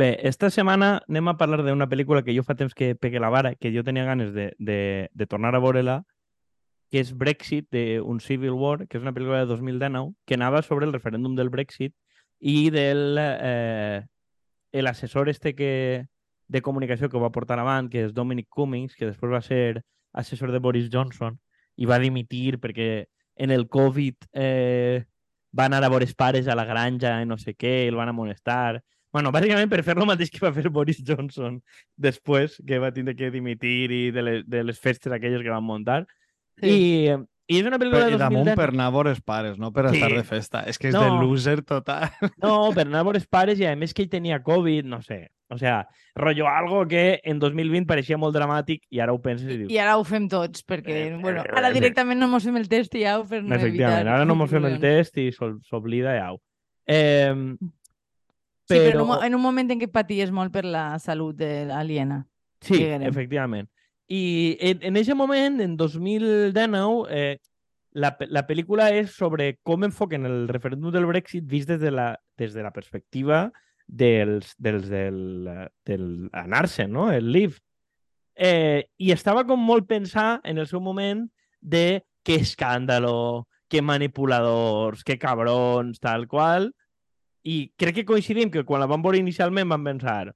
Bé, esta setmana anem a parlar d'una pel·lícula que jo fa temps que pegué la vara, que jo tenia ganes de, de, de tornar a veure-la, que és Brexit, d'un Civil War, que és una pel·lícula de 2019, que anava sobre el referèndum del Brexit i del eh, l'assessor este que, de comunicació que ho va portar avant, que és Dominic Cummings, que després va ser assessor de Boris Johnson i va dimitir perquè en el Covid eh, va anar a veure els pares a la granja i no sé què, el van amonestar. Bueno, bàsicament per fer lo mateix que va fer Boris Johnson després, que va tindre que dimitir i de les, de les festes aquelles que van muntar. Sí. I, i és una pel·lícula de I damunt 2010. per anar a veure pares, no per Sí. estar de festa. És que és No. de loser total. No, per anar a veure els pares i a més que ell tenia Covid, no sé. O sea, rollo algo que en 2020 pareixia molt dramàtic i ara ho penses i dius... I ara ho fem tots, perquè, Eh, bueno, eh, ara eh, directament no mos fem el test i au per no Efectivament, evitar ara no mos fem el test i s'oblida i au. Eh, Sí, però en però... un, en un moment en què paties molt per la salut de l'aliena. Sí, efectivament. I en, en aquest moment, en 2019, eh, la, la pel·lícula és sobre com enfoquen el referèndum del Brexit vist des de la, des de la perspectiva dels, dels del, del anar-se, no? el live. Eh, I estava com molt pensar en el seu moment de que escàndalo, que manipuladors, que cabrons, tal qual. I crec que coincidim que quan la vam veure inicialment vam pensar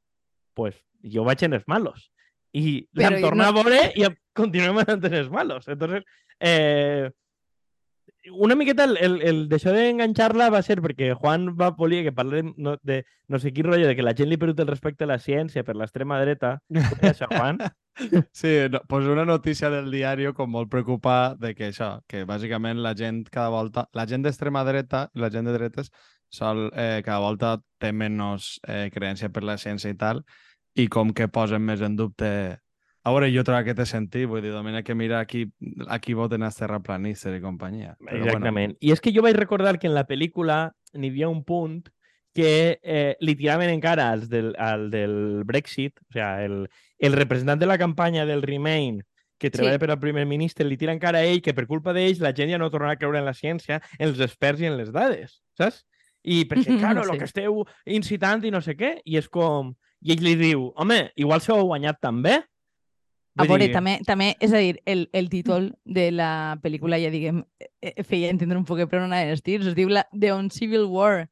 pues jo vaig en els malos. I l'hem tornat no- a veure i continuem anant en els malos. Entonces, eh, una miqueta el, el, el d'això d'enganxar-la va ser perquè Juan va volia que parlem no, de no sé quin rotllo, de que la gent li perd el respecte a la ciència per l'extrema dreta. Això, Juan? Sí, no, pues una notícia del diari com molt preocupada de que això, que bàsicament la gent cada volta, la gent d'extrema dreta i la gent de dretes sol, eh, cada volta té menys eh, creència per la ciència i tal, i com que posen més en dubte a veure, jo trobo que té sentit, vull dir, ha que mirar aquí, aquí voten els terraplanistes i companyia. Però Exactament. I és que jo vaig recordar que en la pel·lícula n'hi havia un punt que eh, li tiraven encara als del, al del Brexit, o sea, el, el representant de la campanya del Remain que treballa Sí. per al primer ministre, li tira encara a ell que per culpa d'ells la gent ja no tornarà a creure en la ciència, en els experts i en les dades, saps? I perquè, claro. Sí. el que esteu incitant i no sé què, i és com... I ell li diu, home, igual s'ho heu guanyat també. A veure, dir, també, també, és a dir, el, el títol de la pel·lícula, ja diguem, eh, eh, feia entendre un poc per on anaven els tirs. Es diu la, The Uncivil War,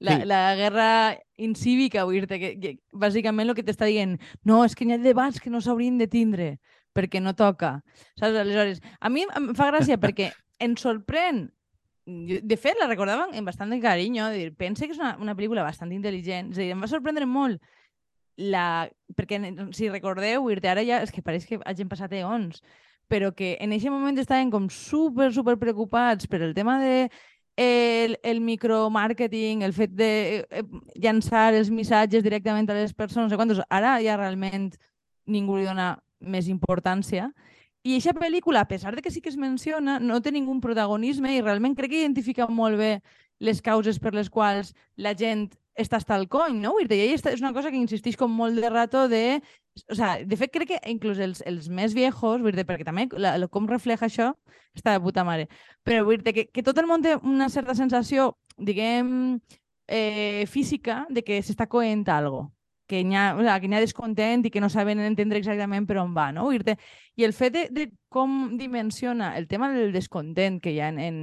la, Sí. la guerra incívica, vull dir que, que bàsicament el que t'està dient, no, és que hi ha debats que no s'haurien de tindre, perquè no toca. Saps? Aleshores, a mi em fa gràcia perquè ens sorprèn de fet, la recordava amb bastant de carinyo, de dir, pense que és una, una pel·lícula bastant intel·ligent, és a dir, em va sorprendre molt la... perquè si recordeu, dir ara ja és que pareix que hagin passat eons, però que en aquest moment estaven com super, super preocupats per el tema de el, el micromàrqueting, el fet de eh, llançar els missatges directament a les persones, no sé quantos, ara ja realment ningú li dona més importància. I aquesta pel·lícula, a pesar de que sí que es menciona, no té ningú protagonisme i realment crec que identifica molt bé les causes per les quals la gent està hasta el cony, no? I és una cosa que insisteix com molt de rato de... O sea, de fet, crec que inclús els, els més viejos, dir, perquè també la, la, com refleja això, està de puta mare. Però dir que, que tot el món té una certa sensació, diguem, eh, física de que s'està coent algo que n'hi ha, o sea, que ha descontent i que no saben entendre exactament per on va, no? Vull I el fet de, de com dimensiona el tema del descontent que hi ha en, en,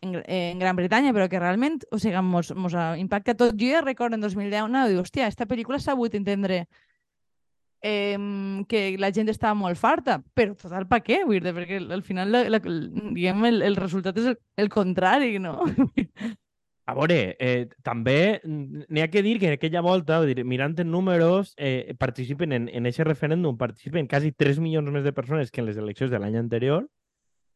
en, en Gran Bretanya, però que realment, o sigui, mos, mos impacta tot. Jo ja recordo en 2010, no, dic, hòstia, esta pel·lícula s'ha sabut entendre eh, que la gent estava molt farta, però total, pa què? Vull dir, perquè al final, la, la, diguem, el, el resultat és el, el contrari, no? A veure, eh, també n'hi ha que dir que en aquella volta, dir, mirant en números, eh, participen en, en aquest referèndum, participen quasi 3 milions més de persones que en les eleccions de l'any anterior,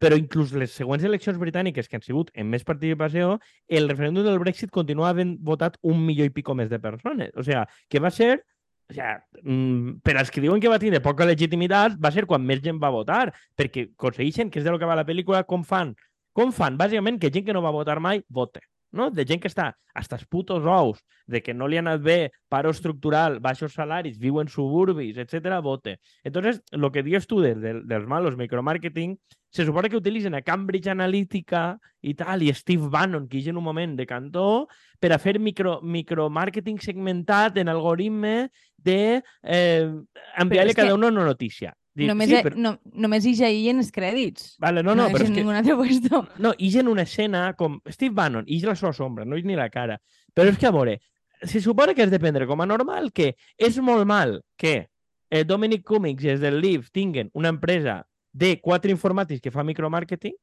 però inclús les següents eleccions britàniques que han sigut en més participació, el referèndum del Brexit continua havent votat un milió i pico més de persones. O sigui, que va ser o sigui, mm, per als que diuen que va tindre poca legitimitat, va ser quan més gent va votar, perquè aconsegueixen, que és de lo que va la pel·lícula, com fan? Com fan? Bàsicament, que gent que no va votar mai, vote. No? de gent que està hasta els putos ous, de que no li ha anat bé, paro estructural, baixos salaris, viu en suburbis, etc vote. Entonces, lo que dius tu de, de, dels malos micromarketing, se supone que utilitzen a Cambridge Analytica i tal, i Steve Bannon, que hi en un moment de cantó, per a fer micro, micromarketing segmentat en algoritme de eh, enviar-li cada que una una notícia. Dir, només, sí, però... no, només hi en els crèdits. Vale, no, no, no però és en que... ningún altre puesto. No, i en una escena com Steve Bannon, i la seva sombra, no és ni la cara. Però és que, a veure, se supone que has de prendre com a normal que és molt mal que eh, Dominic Cummings i els del Live tinguen una empresa de quatre informàtics que fa micromarketing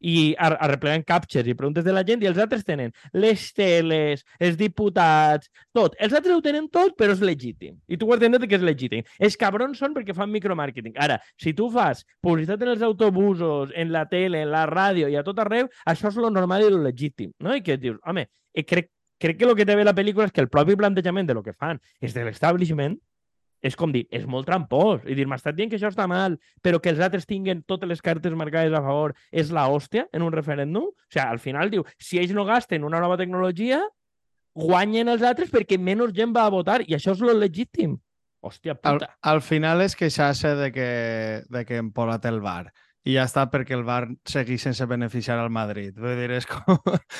i ar arreplegant captures i preguntes de la gent i els altres tenen les teles, els diputats, tot. Els altres ho tenen tot, però és legítim. I tu ho has que és legítim. Els cabrons són perquè fan micromarketing. Ara, si tu fas publicitat en els autobusos, en la tele, en la ràdio i a tot arreu, això és lo normal i lo legítim. No? I que dius, home, eh, crec, crec que el que té bé la pel·lícula és que el propi plantejament de lo que fan és de l'establishment és com dir, és molt trampós. I dir, m'estàs dient que això està mal, però que els altres tinguen totes les cartes marcades a favor és la hòstia en un referèndum? O sigui, al final diu, si ells no gasten una nova tecnologia, guanyen els altres perquè menys gent va a votar i això és lo legítim. Hòstia Al, puta. al final és queixar-se de que, de que hem posat el bar i ja està perquè el bar segueix sense beneficiar al Madrid. Vull dir, és com...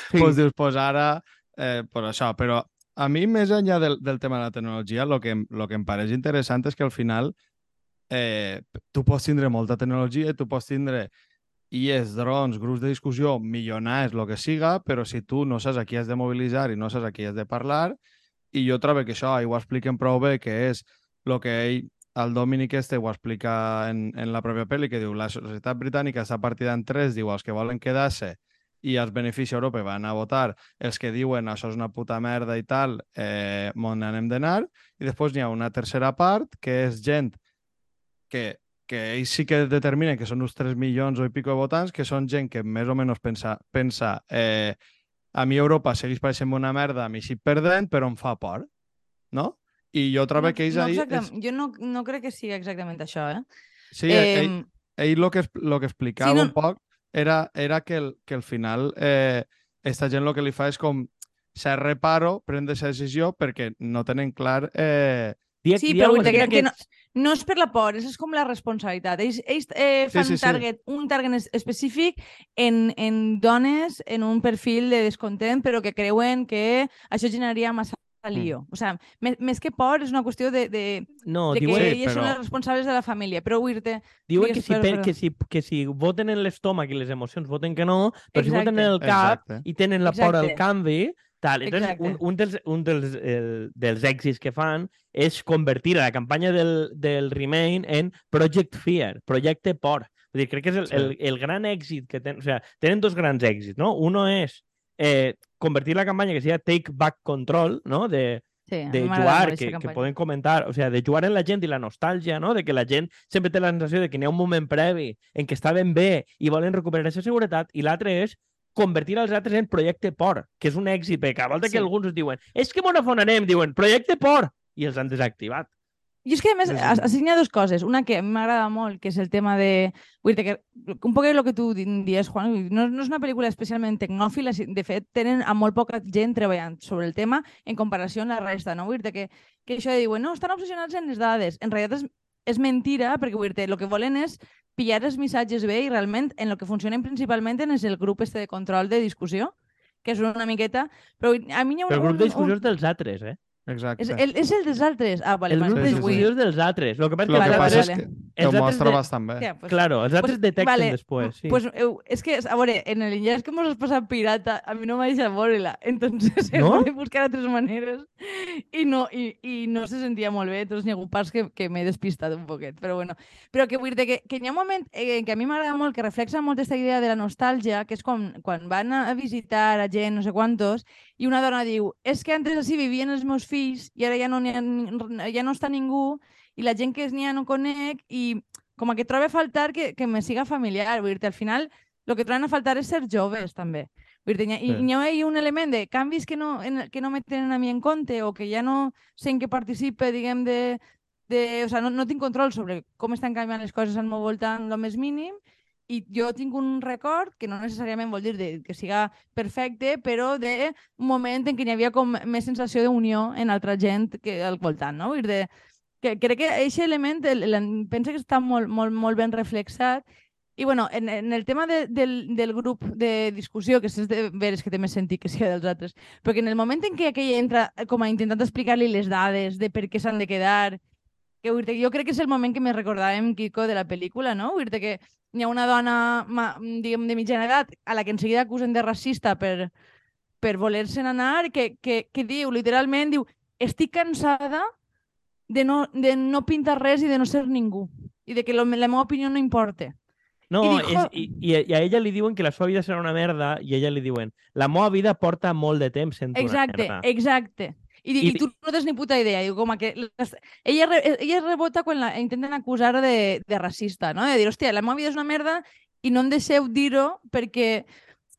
Sí. pues dius, pues ara, eh, pues això, però a mi, més enllà del, del tema de la tecnologia, el que, lo que em pareix interessant és que al final eh, tu pots tindre molta tecnologia, tu pots tindre IES, drons, grups de discussió, milionars, el que siga, però si tu no saps a qui has de mobilitzar i no saps a qui has de parlar, i jo trobo que això, ho expliquen prou bé, que és el que ell, el Dominic este ho explica en, en la pròpia pel·li, que diu la societat britànica està partida en tres, diu els que volen quedar-se i els beneficis Europa van a votar, els que diuen això és una puta merda i tal, eh, on anem d'anar, i després n'hi ha una tercera part, que és gent que, que ells sí que determinen que són uns 3 milions o i pico de votants, que són gent que més o menys pensa, pensa eh, a mi Europa segueix pareixent una merda, a mi sí perdent, però em fa por, no? I jo trobo que ells no, ahir... exacte, Jo no, no crec que sigui exactament això, eh? Sí, eh, ell, ell lo que, lo que explicava Sí, no- un poc era, era que, el, que al final eh, esta gent el que li fa és com ser reparo, prendre aquesta decisió perquè no tenen clar... Eh... Dia, Sí, dia però vull dir que, que no, no és per la por, és, com la responsabilitat. Ells, ells eh, Sí, fan sí, un sí. target, un target es- específic en, en dones en un perfil de descontent, però que creuen que això generaria massa Mm. lío. O sigui, més, més que por, és una qüestió de, de, No, de que diuen, Sí, elles són però- les responsables de la família. Però dir-te, diuen que, si, per, que, si, que si voten en l'estómac i les emocions voten que no, però si voten Exacte. en el cap Exacte. i tenen la por al Exacte. canvi, tal. Entonces, Exacte. un, un, dels, un dels, el, dels èxits que fan és convertir a la campanya del, del Remain en Project Fear, projecte por. Vull dir, crec que és el, Sí. el, el gran èxit que tenen. O sea, tenen dos grans èxits, no? Uno és eh, convertir la campanya que sigui Take Back Control, no? De, sí, a de jugar, que, que poden comentar, o sea, de jugar en la gent i la nostàlgia, no? de que la gent sempre té la sensació de que n'hi ha un moment previ en què estaven bé i volen recuperar aquesta seguretat, i l'altre és convertir els altres en projecte por, que és un èxit, perquè cada volta Sí. que alguns diuen és que m'on afonarem, diuen projecte por, i els han desactivat. I és que, a més, ha dues coses. Una que m'agrada molt, que és el tema de... Vull dir que un poc el que tu di- dies, Juan, no, no és una pel·lícula especialment tecnòfila, de fet, tenen a molt poca gent treballant sobre el tema en comparació amb la resta, no? Vull dir que, que això de diuen, no, estan obsessionats en les dades. En realitat és, és mentira, perquè vull dir el que volen és pillar els missatges bé i realment en el que funcionen principalment és el grup este de control de discussió, que és una miqueta... Però a mi hi ha un, Però el grup un, de discussió és dels altres, eh? Exacte. És el, és el dels altres. Ah, vale, El vale, grup sí, de sí, discussió és dels altres. Lo que passa Lo que vale, passa altres... és vale. que ho els altres mostra de- bastant bé. Hòstia, pues, Claro, els altres Pues, detecten vale, després, sí. Pues, eh, és que, a veure, en el enllaç que mos has passat pirata, a mi no m'ha deixat veure-la. Entonces, No? he de buscar altres maneres i no, i, i no se sentia molt bé. Entonces, n'hi ha hagut parts que, que m'he despistat un poquet. Però bueno, però que vull dir que, que hi ha un moment eh, que a mi m'agrada molt, que reflexa molt aquesta idea de la nostàlgia, que és quan, quan van a visitar a gent, no sé quantos, i una dona diu, és que antes així vivien els meus fills i ara ja no, ha, ja no està ningú i la gent que és n'hi ha no conec i com a que trobe a faltar que, que me siga familiar. Vull dir al final el que troben a faltar és ser joves, també. Vull dir, i, Sí. hi ha un element de canvis que no, en, que no me tenen a mi en compte o que ja no sé en què participe, diguem, de... de o sea, no, no tinc control sobre com estan canviant les coses al meu voltant el més mínim i jo tinc un record que no necessàriament vol dir de, que siga perfecte, però d'un moment en què hi havia com més sensació d'unió en altra gent que al voltant, no? Dir, de, que crec que aquest element el, el, penso que està molt, molt, molt ben reflexat i bueno, en, en el tema de, del, del grup de discussió, que és de veres que té més sentit que sigui dels altres, perquè en el moment en què aquell entra com a intentant explicar-li les dades de per què s'han de quedar, que jo crec que és el moment que més recordàvem, Kiko, de la pel·lícula, no? Dir que hi ha una dona, ma, diguem, de mitjana edat a la que en seguida acusen de racista per, per voler-se'n anar, que, que, que diu, literalment, diu, estic cansada de no, de no pintar res i de no ser ningú, i de que lo, la meva opinió no importa. No, I és, i, i, a ella li diuen que la seva vida serà una merda i a ella li diuen la meva vida porta molt de temps sent Exacte, una merda. exacte. I, I, I- I tu no tens ni puta idea. Diu, com que les- ella, re- ella rebota quan la intenten acusar de, de racista, no? De dir, hòstia, la meva vida és una merda i no em deixeu dir-ho perquè,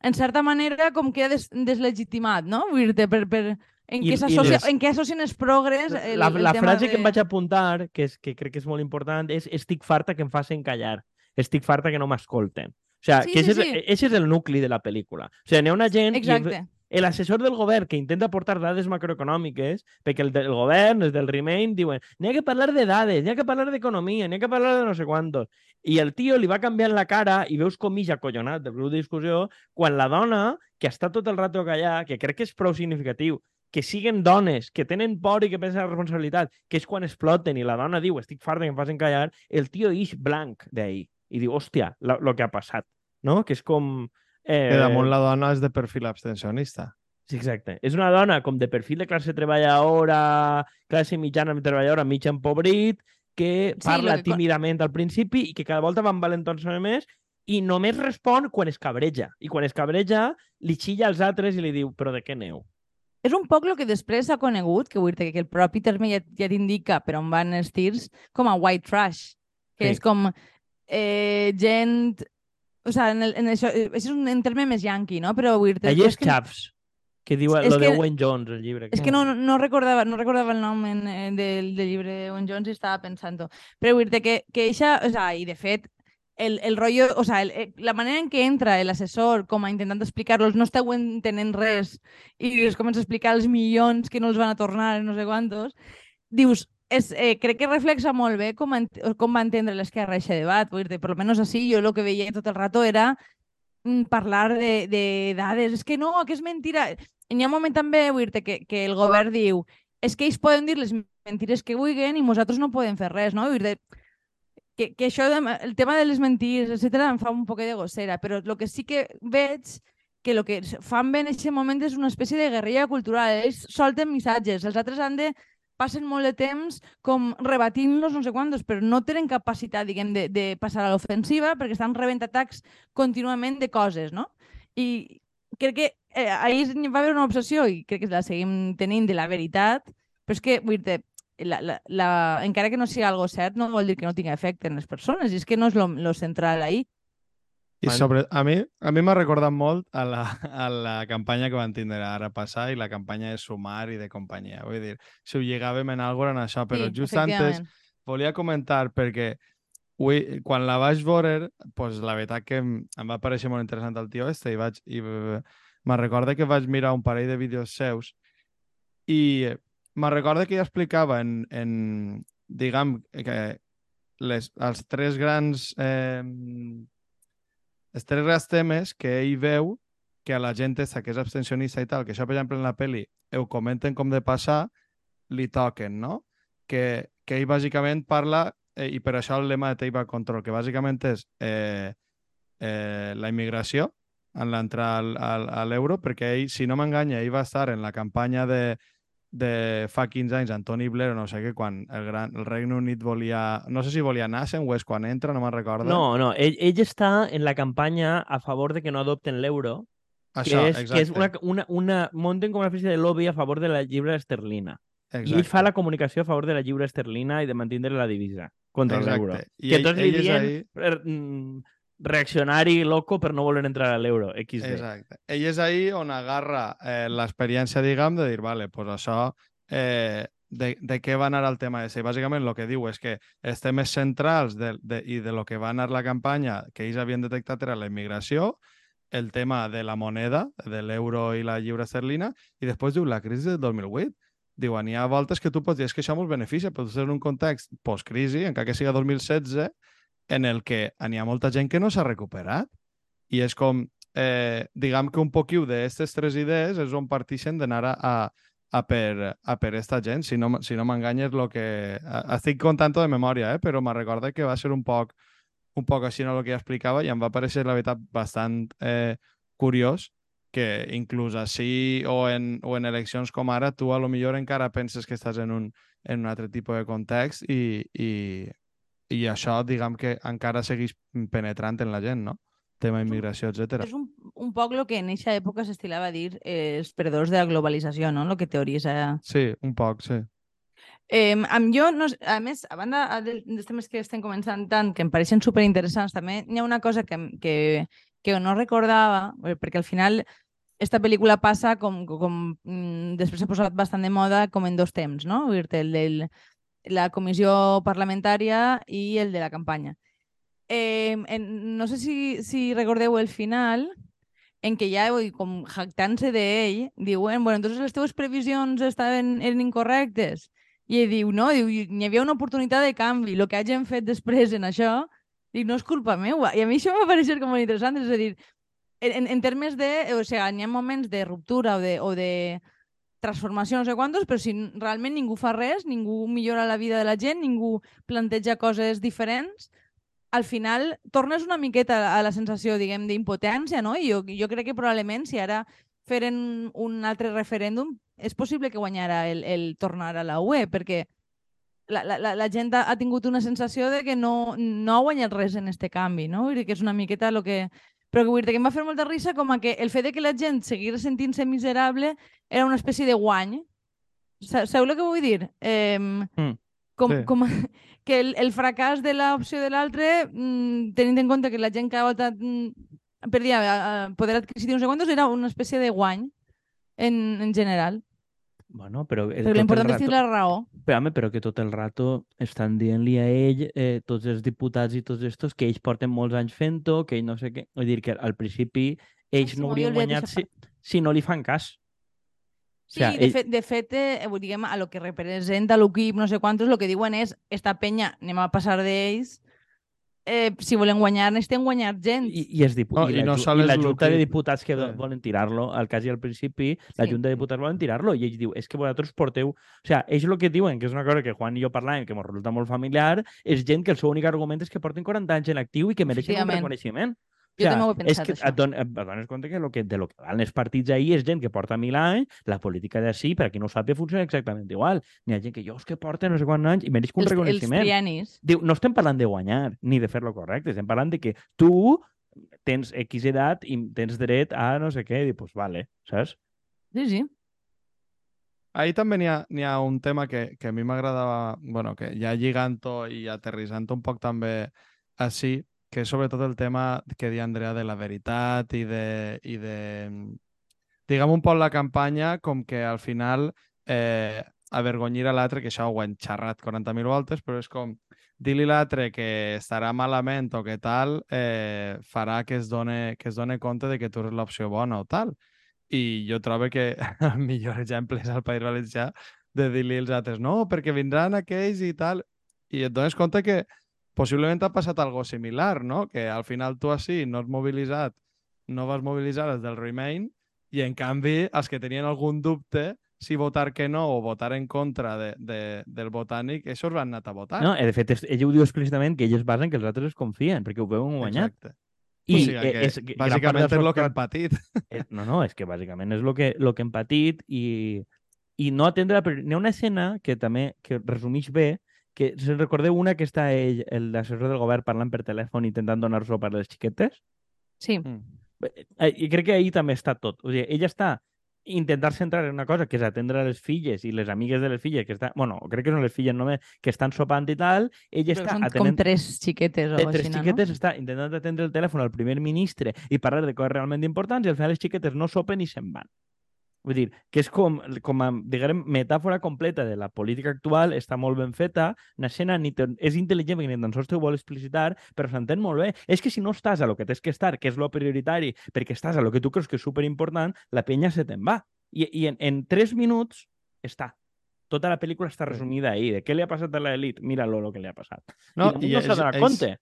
en certa manera, com queda des, deslegitimat, no? Vull dir per, per, en, I- què i s'associa- les- en què associen els progres el, la, el la tema frase de... que em vaig apuntar, que, és, que crec que és molt important, és estic farta que em facin callar. Estic farta que no m'escolten. O sea, Sí, que sí, ese, sí. És, és el nucli de la pel·lícula. O sea, n'hi ha una gent... i Exacte. El assessor del govern que intenta aportar dades macroeconòmiques, perquè el del govern, els del Remain, diuen n'hi ha que parlar de dades, n'hi ha que parlar d'economia, n'hi ha que parlar de no sé quantos. I el tio li va canviant la cara i veus com ix acollonat del grup de discussió quan la dona, que està tot el rato callar, que crec que és prou significatiu, que siguen dones, que tenen por i que pensen la responsabilitat, que és quan exploten i la dona diu estic farta que em facin callar, el tio ix blanc d'ahir i diu, hòstia, lo que ha passat, no? Que és com... Eh, Que damunt la dona és de perfil abstencionista. Sí, exacte. És una dona com de perfil de classe treballadora, classe mitjana treballadora, mig empobrit, que Sí, parla que tímidament al principi i que cada volta va envalentant-se més i només respon quan es cabreja. I quan es cabreja, li xilla als altres i li diu, però de què neu? És un poc el que després s'ha conegut, que vull dir que el propi terme ja, ja t'indica per on van els tirs, com a white trash, que Sí. és com eh, gent... O sigui, en, el, en això, eh, és un, un terme més yanqui, no? Però vull dir Allí és que, Chaps, que diu lo de que- Owen Jones, el llibre. és que no, no, recordava, no recordava el nom en, eh, del, del llibre d'Owen Jones i estava pensant-ho. Però vull dir que, que eixa, o sigui, i de fet, el, el rotllo, o sea, el, el- la manera en què entra l'assessor com a intentant explicar-los, no esteu entenent res i els comença a explicar els milions que no els van a tornar, no sé quantos, dius, és, eh, crec que reflexa molt bé com, ent com va entendre l'esquerra aquest debat. Vull dir, per almenys així, jo el que veia tot el rato era mm, parlar de, de dades. És que no, que és mentira. Hi ha un moment també, vull dir que, que el govern diu és que ells poden dir les mentires que vulguin i nosaltres no podem fer res, no? Vull dir, que, que això, el tema de les mentires, etc em fa un poc de gossera, però el que sí que veig que el que fan bé en aquest moment és una espècie de guerrilla cultural. Ells solten missatges, els altres han de passen molt de temps com rebatint-los no sé quantos, però no tenen capacitat, diguem, de, de passar a l'ofensiva perquè estan rebent atacs contínuament de coses, no? I crec que eh, ahir va haver una obsessió i crec que la seguim tenint de la veritat, però és que, vull dir la, la, la, encara que no sigui algo cert, no vol dir que no tingui efecte en les persones, i és que no és lo, lo central ahí. I Bueno. sobre, a mi a mi m'ha recordat molt a la, a la campanya que van tindre ara passar i la campanya de Sumar i de companyia. Vull dir, si ho lligàvem en alguna cosa en això, però sí, just antes volia comentar perquè ui, quan la vaig veure, pues, la veritat que em, em va pareixer molt interessant el tio este i, vaig, i me'n recorda que vaig mirar un parell de vídeos seus i me'n recorda que ja explicava en, en diguem, que les, els tres grans eh, els tres grans temes que ell veu que a la gent esta que és abstencionista i tal, que això, per exemple, en la peli ho comenten com de passar, li toquen, no? Que, que ell bàsicament parla, eh, i per això el lema de Back Control, que bàsicament és eh, eh, la immigració en l'entrada a l'euro, perquè ell, si no m'enganya, ell va estar en la campanya de, de fa 15 anys, Antoni Blair, o no sé què, quan el, gran, el Regne Unit volia... No sé si volia anar-se'n o és quan entra, no me'n recordo. No, no, ell, ell està en la campanya a favor de que no adopten l'euro, Això, que és, que és una, exacte. una, una, munten com una espècie de lobby a favor de la llibre esterlina. exacte. I ell fa la comunicació a favor de la lliure esterlina i de mantindre la divisa contra Exacte. l'euro. I Que tots li diuen ahí- mm, reaccionari loco per no voler entrar a l'euro. Exacte. Ell és ahí on agarra eh, l'experiència, diguem, de dir, vale, pues això eh, de, de què va anar el tema ese. I bàsicament el que diu és que els temes centrals de, de, i de lo que va anar la campanya que ells havien detectat era la immigració, el tema de la moneda, de l'euro i la lliure esterlina, i després diu la crisi del 2008. Diuen, hi ha voltes que tu pots dir és que això mos beneficia, però en un context post-crisi, encara que siga 2016, en el que n'hi ha molta gent que no s'ha recuperat. I és com, eh, diguem que un poquiu d'aquestes tres idees és on partixen d'anar a, a, a, per, a per esta gent. Si no, si no m'enganyes, lo que... Estic contant de memòria, eh? però me recorda que va ser un poc, un poc així no el que ja explicava i em va parecer, la veritat, bastant eh, curiós que inclús així o en, o en eleccions com ara, tu a lo millor encara penses que estàs en un, en un altre tipus de context i, i, i això, diguem que encara segueix penetrant en la gent, no? tema immigració, etc. És un, un poc el que en aquesta època s'estilava a dir eh, els perdedors de la globalització, no? El que teoritza... Sí, un poc, sí. Eh, amb jo, no, a més, a banda dels temes que estem començant tant, que em pareixen superinteressants, també hi ha una cosa que, que, que no recordava, eh, perquè al final esta pel·lícula passa com, com mm, després s'ha posat bastant de moda com en dos temps, no? El de la comissió parlamentària i el de la campanya eh, en, no sé si, si recordeu el final, en què ja, com jactant-se d'ell, diuen, bueno, entonces les teves previsions estaven, eren incorrectes. I ell diu, no, diu, hi havia una oportunitat de canvi, el que hagin fet després en això, dic, no és culpa meua. I a mi això m'ha parecer com molt interessant, és a dir, en, en termes de, o sigui, hi ha moments de ruptura o de, o de transformació, no sé quantos, però si realment ningú fa res, ningú millora la vida de la gent, ningú planteja coses diferents, al final tornes una miqueta a la sensació, diguem, d'impotència, no? I jo, jo crec que probablement si ara feren un altre referèndum, és possible que guanyara el, el tornar a la UE, perquè la, la, la gent ha, tingut una sensació de que no, no ha guanyat res en este canvi, no? Dir que és una miqueta el que... Però que, vull dir que em va fer molta risa com a que el fet de que la gent seguís sentint-se miserable era una espècie de guany. Sabeu el que vull dir? Eh, mm. com, sí. com, que el, el fracàs de l'opció de l'altre, mmm, tenint en compte que la gent que ha votat mm, perdia uh, poder adquisitiu, no sé quantos, era una espècie de guany en, en general. Bueno, però... Però l'important és la raó. Però, home, però que tot el rato estan dient-li a ell, eh, tots els diputats i tots estos, que ells porten molts anys fent-ho, que ell no sé què... Vull dir que al principi ells ah, no haurien guanyat si, si no li fan cas. Sí, o sea, de, ell... fet, de fet eh, diguem, a lo que representa l'equip, no sé quantos, el que diuen és esta penya, anem a passar d'ells, eh, si volen guanyar, necessiten guanyar gent. I, i, és dipu no, i, la, i, no i la Junta de Diputats que eh. volen tirar-lo, al cas i al principi, la sí. Junta de Diputats volen tirar-lo, i ells diu, és es que vosaltres porteu... O sea, ells el que diuen, que és una cosa que Juan i jo parlàvem, que ens resulta molt familiar, és gent que el seu únic argument és que porten 40 anys en actiu i que mereixen un reconeixement. Jo també ho he pensat, és que això. Et, don, et dones compte que, lo que de lo que van els partits ahir és gent que porta mil anys, la política d'ací, per a qui no ho sap, funciona exactament igual. N'hi ha gent que jo és que porta no sé quants anys i mereix un els, reconeixement. Els trianis. Diu, no estem parlant de guanyar ni de fer-lo correcte, estem parlant de que tu tens X edat i tens dret a no sé què, i dius, pues vale, saps? Sí, sí. Ahí també n'hi ha, ha un tema que, que a mi m'agradava, bueno, que ja lligant-ho i aterrissant un poc també així, que és sobretot el tema que deia Andrea de la veritat i de, i de diguem un poc la campanya com que al final eh, avergonyir a l'altre, que això ho hem xerrat 40.000 voltes, però és com dir-li l'altre que estarà malament o que tal, eh, farà que es, done, que es done compte de que tu eres l'opció bona o tal. I jo trobo que el millor exemple és el País Valencià de dir-li als altres, no, perquè vindran aquells i tal, i et dones compte que possiblement ha passat algo similar, no? Que al final tu així no has mobilitzat, no vas mobilitzar els del Remain i en canvi els que tenien algun dubte si votar que no o votar en contra de, de, del botànic, això van anar a votar. No, de fet, ell ho diu explícitament que ells es basen que els altres es confien, perquè ho veuen guanyat. Exacte. I o sigui, que és, bàsicament és el que hem patit. És, no, no, és que bàsicament és el que, lo que hem patit i, i no atendre... N'hi ha una escena que també que resumeix bé, que si recordeu una que està ell, l'assessor del govern, parlant per telèfon intentant donar sopa a les xiquetes? Sí. Mm. Eh, I crec que ahir també està tot. O sigui, ella està intentar centrar en una cosa que és atendre les filles i les amigues de les filles que estan, bueno, crec que són les filles només que estan sopant i tal, ella Però està són atenent... com tres xiquetes o eh, tres així, xiquetes no? està intentant atendre el telèfon al primer ministre i parlar de coses realment importants i al final les xiquetes no sopen i se'n van. Vull dir, que és com, com a, diguem, metàfora completa de la política actual, està molt ben feta, l'escena ni te, és intel·ligent perquè ni tan sols te ho vol explicitar, però s'entén molt bé. És que si no estàs a lo que tens que estar, que és lo prioritari, perquè estàs a lo que tu creus que és superimportant, la penya se te'n va. I, i en, en tres minuts està. Tota la pel·lícula està resumida ahí. De què li ha passat a l'elit? Mira-lo, lo que li ha passat. No, I, no s'ha donat compte.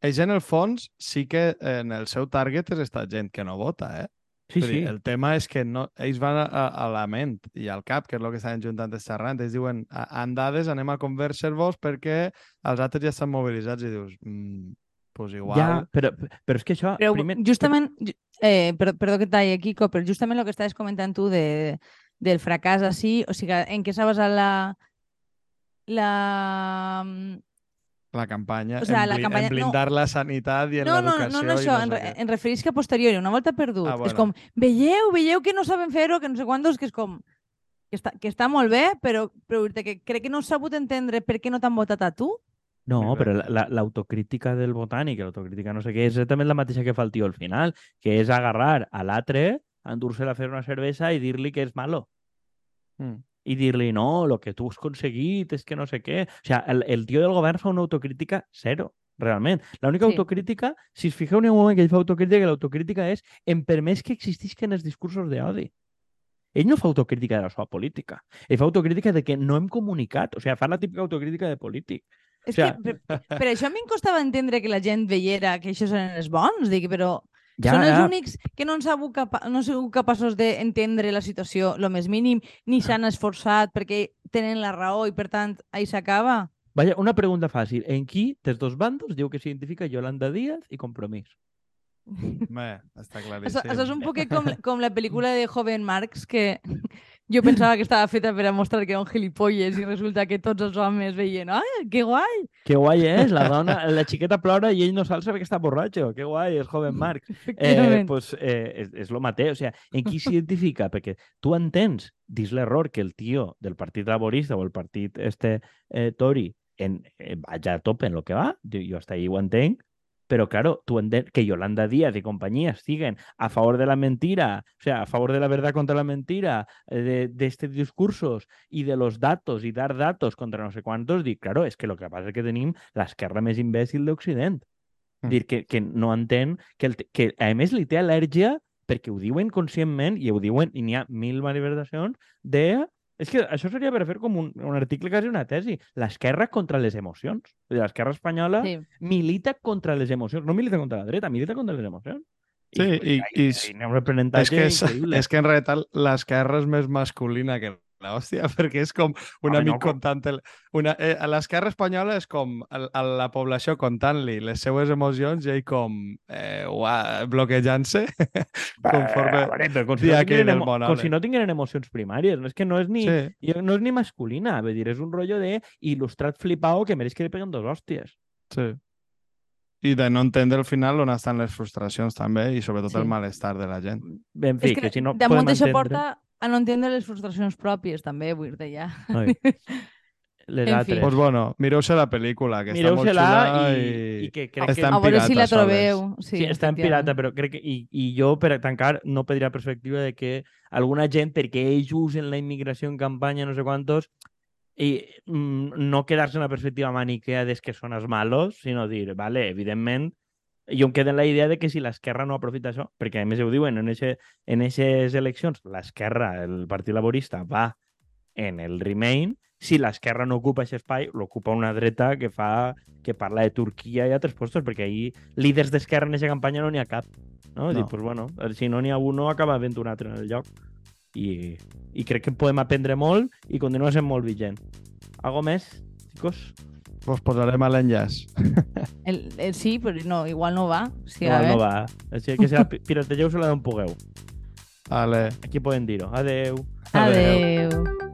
Ells, en el fons, sí que en el seu target és esta gent que no vota, eh? Sí, dir, sí. El tema és que no, ells van a, a la ment i al cap, que és el que estaven juntant i xerrant. Ells diuen, "A- en dades anem a convèncer-vos perquè els altres ja estan mobilitzats i dius, mm, pues igual... Ja, però, però és que això... Però primer... justament, ju- eh, perdó, perdó que talli, Kiko, però justament el que estaves comentant tu de, del fracàs així, o sigui, en què s'ha basat la, la... La campanya, O sea, en, la bli- campanya- en blindar la sanitat i en No, no, no, l'educació no, no, i això, no sé re- en referís que a posteriori, una volta perdut. Ah, És bueno. com, veieu, veieu que no saben fer-ho, que no sé quantos, que és com... Que està, que està molt bé, però, però dir-te que crec que no has sabut entendre per què no t'han votat a tu. No, però la- la- l'autocrítica del botànic, l'autocrítica no sé què, és exactament la mateixa que fa el tio al final, que és agarrar a l'altre, endur-se'l a fer una cervesa i dir-li que és malo. Mm. I dir-li, no, lo que tu has aconseguit és que no sé què. O sigui, el, el tio del govern fa una autocrítica zero, realment. L'única Sí. autocrítica, si us fixeu en un moment que ell fa autocrítica, l'autocrítica és en permès que existisquen els discursos d'odi. Ell no fa autocrítica de la seva política. Ell fa autocrítica de que no hem comunicat. O sigui, fa la típica autocrítica de polític. És O sea- que, per, per això a mi em costava entendre que la gent veiera que això eren els bons, dic, però Ja, són els ja. únics que no han sabut capa no han sigut capaços d'entendre la situació lo més mínim, ni s'han esforçat perquè tenen la raó i, per tant, ahí s'acaba. Vaya, una pregunta fàcil. En qui dels dos bandos diu que s'identifica Yolanda Díaz i Compromís? Bé, està Això, claríssim. això és un poquet com, com la pel·lícula de Joven Marx, que jo pensava que estava feta per a mostrar que era un gilipolles i resulta que tots els homes veien «Ai, que guai!» Que guai és, la dona, la xiqueta plora i ell no s'alça perquè està borratxo. Que guai, és joven Marx. Eh, pues, eh, és, és lo mateix, o sea, en qui s'identifica? Perquè tu entens, dis l'error que el tio del Partit Laborista o el partit este eh, Tory en, eh, vaja a tope en lo que va, jo, jo hasta ahí ho entenc, però claro, entens que Yolanda Díaz i companyia estiguen a favor de la mentira, o sea, a favor de la verdad contra la mentira, eh, de, de estos discursos y de los datos y dar datos contra no sé cuántos, dic, claro, és que lo que passa és que tenim l'esquerra més imbècil d'Occident. Mm. Dir que, que no entén que, el, que a més li té al·lèrgia perquè ho diuen conscientment i ho diuen, i n'hi ha mil manifestacions de... És que això seria per fer com un, un article, quasi una tesi. L'esquerra contra les emocions. L'esquerra espanyola Sí. milita contra les emocions. No milita contra la dreta, milita contra les emocions. Sí, i- i- i, un És aprenentatge que, és, increïble. és que en realitat l'esquerra és més masculina que la hòstia, perquè és com un Home, amic no, contant... El, una, eh, a l'esquerra espanyola és com el, a la població contant-li les seues emocions i ell com eh, ua- bloquejant-se conforme... Però com si, no del emo com si no tingueren emocions primàries. No és que no és ni, Sí, no és ni masculina, vull dir, és un rotllo de il·lustrat flipao que mereix que li peguen dos hòsties. sí. I de no entendre al final on estan les frustracions també i sobretot Sí. el malestar de la gent. En fi, És que, que, si no damunt això entendre... porta a no entendre les frustracions pròpies, també, vull dir ja. Ai, les En altres. Doncs pues bueno, mireu-se la pel·lícula, que està molt xula i, i... i que crec Està que... en a veure si la trobeu. Sí, Sí, està en pirata, però crec que... I, I jo, per tancar, no perdria la perspectiva de que alguna gent, perquè ells usen la immigració en campanya, no sé quantos, i mm, no quedar-se en la perspectiva maniquea des que són els malos, sinó dir, vale, evidentment, jo em quedo en la idea de que si l'esquerra no aprofita això, perquè a més ho diuen, en eixe- en aquestes eleccions, l'esquerra, el Partit Laborista, va en el Remain, si l'esquerra no ocupa aquest espai, l'ocupa una dreta que fa que parla de Turquia i altres postos, perquè ahir líders d'esquerra en aquesta campanya no n'hi ha cap. No? no. No. pues, bueno, si no n'hi ha un, acaba havent un altre en el lloc. I, I crec que podem aprendre molt i continua sent molt vigent. Algo més, xicos? Us posarem a l'enllaç. El, el, sí, però no, igual no va. Sí, a Igual ver. no va. Així que si la pi- pirategeu se la d'on pugueu. Vale. Aquí poden dir-ho. Adeu. Adeu.